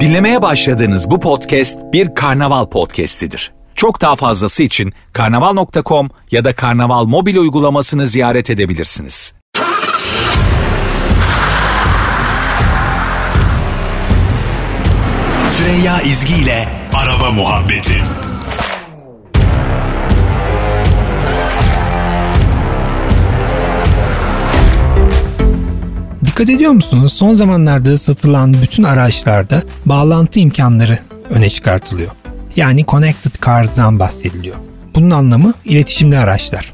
Dinlemeye başladığınız bu podcast bir karnaval podcastidir. Çok daha fazlası için karnaval.com ya da karnaval mobil uygulamasını ziyaret edebilirsiniz. Süreyya İzgi ile Araba Muhabbeti Dikkat ediyor musunuz? Son zamanlarda satılan bütün araçlarda bağlantı imkanları öne çıkartılıyor. Yani Connected Cars'dan bahsediliyor. Bunun anlamı iletişimli araçlar.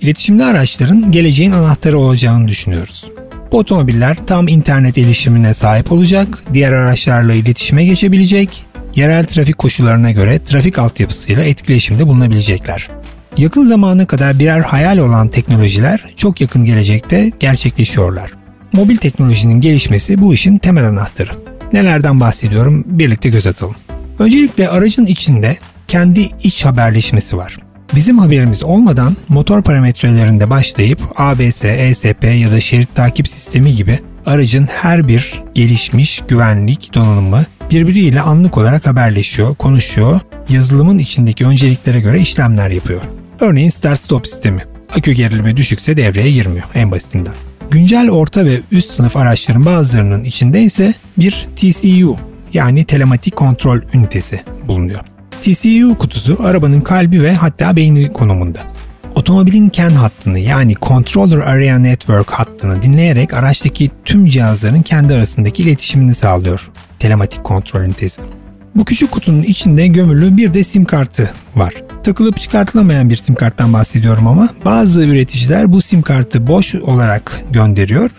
İletişimli araçların geleceğin anahtarı olacağını düşünüyoruz. Bu otomobiller tam internet erişimine sahip olacak, diğer araçlarla iletişime geçebilecek, yerel trafik koşullarına göre trafik altyapısıyla etkileşimde bulunabilecekler. Yakın zamana kadar birer hayal olan teknolojiler çok yakın gelecekte gerçekleşiyorlar. Mobil teknolojinin gelişmesi bu işin temel anahtarı. Nelerden bahsediyorum birlikte göz atalım. Öncelikle aracın içinde kendi iç haberleşmesi var. Bizim haberimiz olmadan motor parametrelerinde başlayıp ABS, ESP ya da şerit takip sistemi gibi aracın her bir gelişmiş güvenlik donanımı birbiriyle anlık olarak haberleşiyor, konuşuyor, yazılımın içindeki önceliklere göre işlemler yapıyor. Örneğin start stop sistemi. Akü gerilimi düşükse devreye girmiyor en basitinden. Güncel orta ve üst sınıf araçların bazılarının içinde ise bir TCU yani telematik kontrol ünitesi bulunuyor. TCU kutusu arabanın kalbi ve hatta beyni konumunda. Otomobilin CAN hattını yani Controller Area Network hattını dinleyerek araçtaki tüm cihazların kendi arasındaki iletişimini sağlıyor. Telematik kontrol ünitesi. Bu küçük kutunun içinde gömülü bir de sim kartı var. Takılıp çıkartılamayan bir sim karttan bahsediyorum ama bazı üreticiler bu sim kartı boş olarak gönderiyor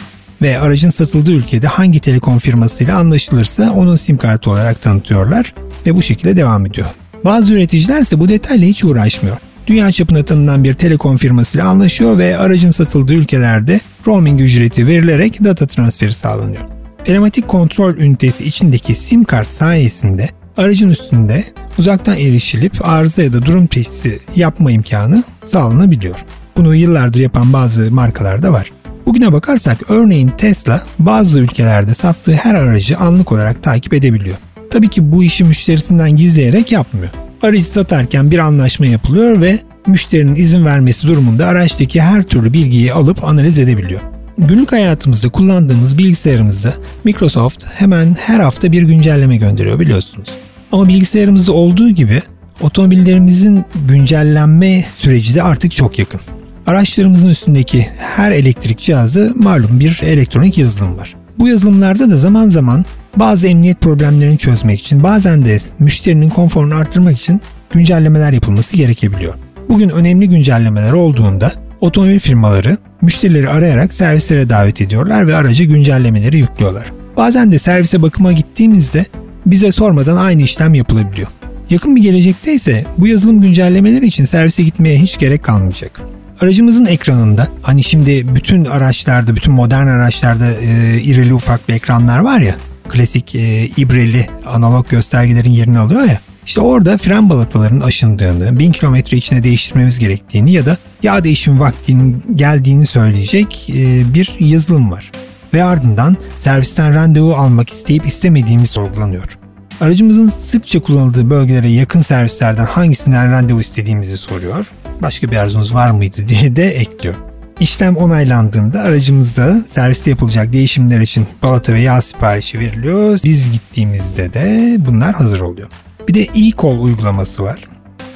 ve aracın satıldığı ülkede hangi telekom firmasıyla anlaşılırsa onun sim kartı olarak tanıtıyorlar ve bu şekilde devam ediyor. Bazı üreticiler ise bu detayla hiç uğraşmıyor. Dünya çapında tanınan bir telekom firmasıyla anlaşıyor ve aracın satıldığı ülkelerde roaming ücreti verilerek data transferi sağlanıyor. Telematik kontrol ünitesi içindeki sim kart sayesinde aracın üstünde uzaktan erişilip arıza ya da durum teşhisi yapma imkanı sağlanabiliyor. Bunu yıllardır yapan bazı markalar da var. Bugüne bakarsak örneğin Tesla bazı ülkelerde sattığı her aracı anlık olarak takip edebiliyor. Tabii ki bu işi müşterisinden gizleyerek yapmıyor. Aracı satarken bir anlaşma yapılıyor ve müşterinin izin vermesi durumunda araçtaki her türlü bilgiyi alıp analiz edebiliyor. Günlük hayatımızda kullandığımız bilgisayarımızda Microsoft hemen her hafta bir güncelleme gönderiyor biliyorsunuz. Ama bilgisayarımızda olduğu gibi otomobillerimizin güncellenme süreci de artık çok yakın. Araçlarımızın üstündeki her elektrik cihazı malum bir elektronik yazılım var. Bu yazılımlarda da zaman zaman bazı emniyet problemlerini çözmek için bazen de müşterinin konforunu arttırmak için güncellemeler yapılması gerekebiliyor. Bugün önemli güncellemeler olduğunda otomobil firmaları müşterileri arayarak servislere davet ediyorlar ve araca güncellemeleri yüklüyorlar. Bazen de servise bakıma gittiğimizde bize sormadan aynı işlem yapılabiliyor. Yakın bir gelecekte ise bu yazılım güncellemeleri için servise gitmeye hiç gerek kalmayacak. Aracımızın ekranında hani şimdi bütün araçlarda, bütün modern araçlarda e, irili ufak bir ekranlar var ya, klasik e, ibreli analog göstergelerin yerini alıyor ya. İşte orada fren balatalarının aşındığını, 1000 kilometre içinde değiştirmemiz gerektiğini ya da yağ değişim vaktinin geldiğini söyleyecek e, bir yazılım var. Ve ardından servisten randevu almak isteyip istemediğimiz sorgulanıyor. Aracımızın sıkça kullanıldığı bölgelere yakın servislerden hangisinden randevu istediğimizi soruyor. Başka bir arzunuz var mıydı diye de ekliyor. İşlem onaylandığında aracımızda serviste yapılacak değişimler için balata ve yağ siparişi veriliyor. Biz gittiğimizde de bunlar hazır oluyor. Bir de e-call uygulaması var.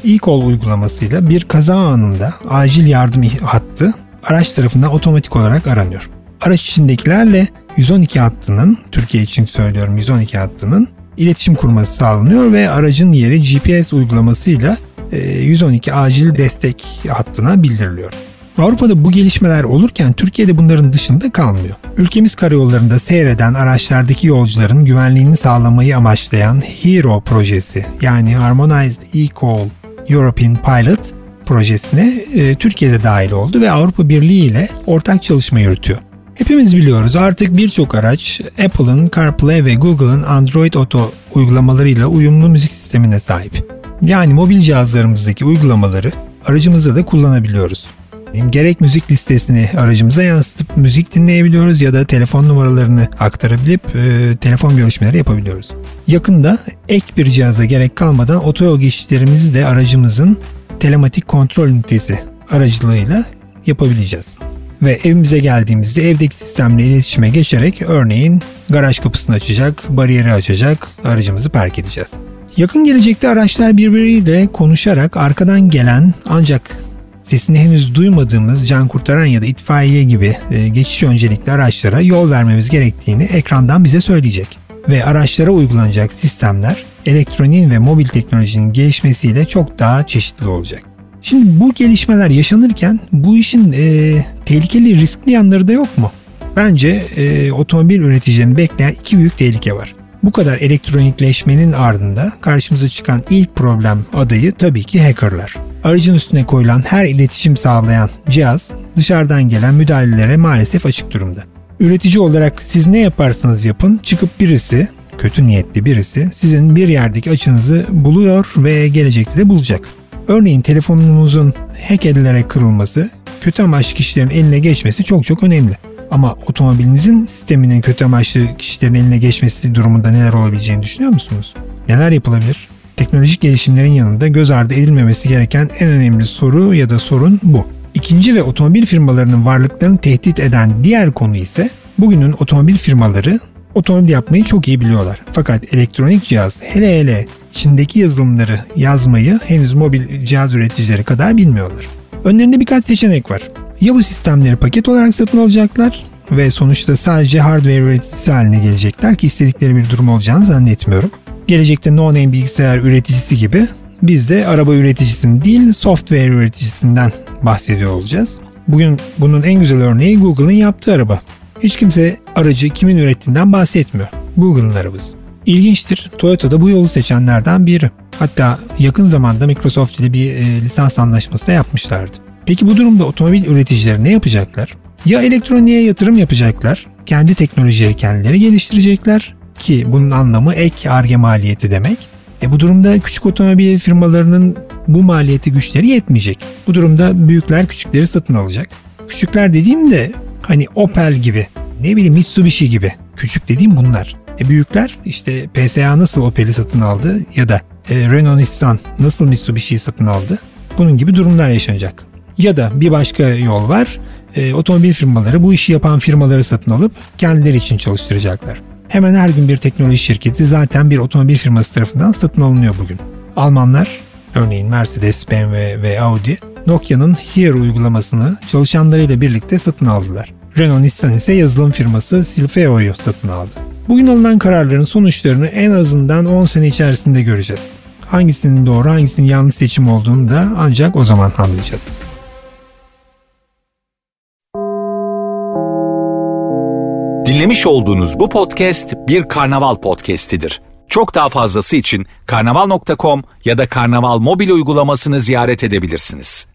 E-call uygulamasıyla bir kaza anında acil yardım hattı araç tarafından otomatik olarak aranıyor. Araç içindekilerle 112 hattının, Türkiye için söylüyorum 112 hattının iletişim kurması sağlanıyor ve aracın yeri GPS uygulamasıyla 112 acil destek hattına bildiriliyor. Avrupa'da bu gelişmeler olurken Türkiye'de bunların dışında kalmıyor. Ülkemiz karayollarında seyreden araçlardaki yolcuların güvenliğini sağlamayı amaçlayan HERO projesi yani Harmonized E-Call European Pilot projesine e, Türkiye'de dahil oldu ve Avrupa Birliği ile ortak çalışma yürütüyor. Hepimiz biliyoruz artık birçok araç Apple'ın CarPlay ve Google'ın Android Auto uygulamalarıyla uyumlu müzik sistemine sahip. Yani mobil cihazlarımızdaki uygulamaları aracımızda da kullanabiliyoruz. Gerek müzik listesini aracımıza yansıtıp müzik dinleyebiliyoruz ya da telefon numaralarını aktarabilip e, telefon görüşmeleri yapabiliyoruz. Yakında ek bir cihaza gerek kalmadan otoyol geçişlerimizi de aracımızın telematik kontrol ünitesi aracılığıyla yapabileceğiz. Ve evimize geldiğimizde evdeki sistemle iletişime geçerek örneğin garaj kapısını açacak, bariyeri açacak, aracımızı park edeceğiz. Yakın gelecekte araçlar birbiriyle konuşarak arkadan gelen ancak sesini henüz duymadığımız can kurtaran ya da itfaiye gibi e, geçiş öncelikli araçlara yol vermemiz gerektiğini ekrandan bize söyleyecek. Ve araçlara uygulanacak sistemler elektroniğin ve mobil teknolojinin gelişmesiyle çok daha çeşitli olacak. Şimdi bu gelişmeler yaşanırken bu işin e, tehlikeli riskli yanları da yok mu? Bence e, otomobil üreticilerini bekleyen iki büyük tehlike var. Bu kadar elektronikleşmenin ardında karşımıza çıkan ilk problem adayı tabii ki hackerlar. Aracın üstüne koyulan her iletişim sağlayan cihaz dışarıdan gelen müdahalelere maalesef açık durumda. Üretici olarak siz ne yaparsanız yapın çıkıp birisi, kötü niyetli birisi sizin bir yerdeki açınızı buluyor ve gelecekte de bulacak. Örneğin telefonunuzun hack edilerek kırılması, kötü amaçlı kişilerin eline geçmesi çok çok önemli. Ama otomobilinizin sisteminin kötü amaçlı kişilerin eline geçmesi durumunda neler olabileceğini düşünüyor musunuz? Neler yapılabilir? Teknolojik gelişimlerin yanında göz ardı edilmemesi gereken en önemli soru ya da sorun bu. İkinci ve otomobil firmalarının varlıklarını tehdit eden diğer konu ise bugünün otomobil firmaları otomobil yapmayı çok iyi biliyorlar. Fakat elektronik cihaz hele hele içindeki yazılımları yazmayı henüz mobil cihaz üreticileri kadar bilmiyorlar. Önlerinde birkaç seçenek var. Ya bu sistemleri paket olarak satın alacaklar ve sonuçta sadece hardware üreticisi haline gelecekler ki istedikleri bir durum olacağını zannetmiyorum. Gelecekte no-name bilgisayar üreticisi gibi biz de araba üreticisinin değil software üreticisinden bahsediyor olacağız. Bugün bunun en güzel örneği Google'ın yaptığı araba. Hiç kimse aracı kimin ürettiğinden bahsetmiyor. Google'ın arabası. İlginçtir. Toyota da bu yolu seçenlerden biri. Hatta yakın zamanda Microsoft ile bir e, lisans anlaşması da yapmışlardı. Peki bu durumda otomobil üreticileri ne yapacaklar? Ya elektroniğe yatırım yapacaklar, kendi teknolojileri kendileri geliştirecekler ki bunun anlamı ek arge maliyeti demek. E bu durumda küçük otomobil firmalarının bu maliyeti güçleri yetmeyecek. Bu durumda büyükler küçükleri satın alacak. Küçükler dediğim de hani Opel gibi, ne bileyim Mitsubishi gibi. Küçük dediğim bunlar. E büyükler işte PSA nasıl Opel'i satın aldı ya da e, Renault Nissan nasıl Mitsubishi'yi satın aldı. Bunun gibi durumlar yaşanacak. Ya da bir başka yol var. E, otomobil firmaları bu işi yapan firmaları satın alıp kendileri için çalıştıracaklar. Hemen her gün bir teknoloji şirketi zaten bir otomobil firması tarafından satın alınıyor bugün. Almanlar, örneğin Mercedes, BMW ve Audi, Nokia'nın Here uygulamasını çalışanlarıyla birlikte satın aldılar. Renault Nissan ise yazılım firması Silfeo'yu satın aldı. Bugün alınan kararların sonuçlarını en azından 10 sene içerisinde göreceğiz. Hangisinin doğru hangisinin yanlış seçim olduğunu da ancak o zaman anlayacağız. Dinlemiş olduğunuz bu podcast bir karnaval podcastidir. Çok daha fazlası için karnaval.com ya da karnaval mobil uygulamasını ziyaret edebilirsiniz.